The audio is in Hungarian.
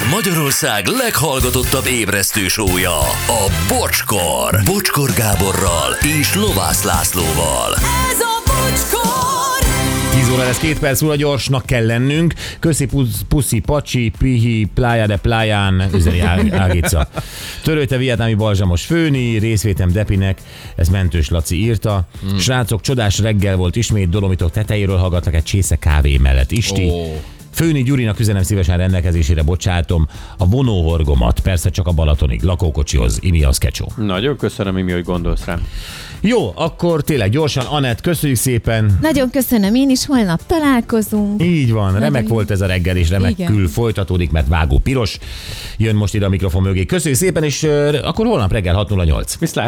Ez Magyarország leghallgatottabb ébresztő sója, a Bocskor. Bocskor Gáborral és Lovász Lászlóval. Ez a bocskor! 10 óra lesz, két perc múlva gyorsnak kell lennünk. Köszi pusz- puszi pacsi, pihi, plája de pláján, üzeni Ágica. Törőte vietnámi balzsamos főni, részvétem Depinek, ez Mentős Laci írta. Hmm. Srácok, csodás reggel volt ismét, Dolomitok tetejéről hallgatlak egy csésze kávé mellett. Isti. Ó. Főni Gyurinak üzenem szívesen rendelkezésére bocsátom a vonóhorgomat, persze csak a Balatonig, lakókocsihoz, imi az kecsó. Nagyon köszönöm, Imi, hogy gondolsz rám. Jó, akkor tényleg gyorsan, Anett, köszönjük szépen. Nagyon köszönöm én is, holnap találkozunk. Így van, remek jó. volt ez a reggel, és remekül Igen. folytatódik, mert vágó piros. Jön most ide a mikrofon mögé. Köszönjük szépen, és ö, akkor holnap reggel 6.08. Viszlát!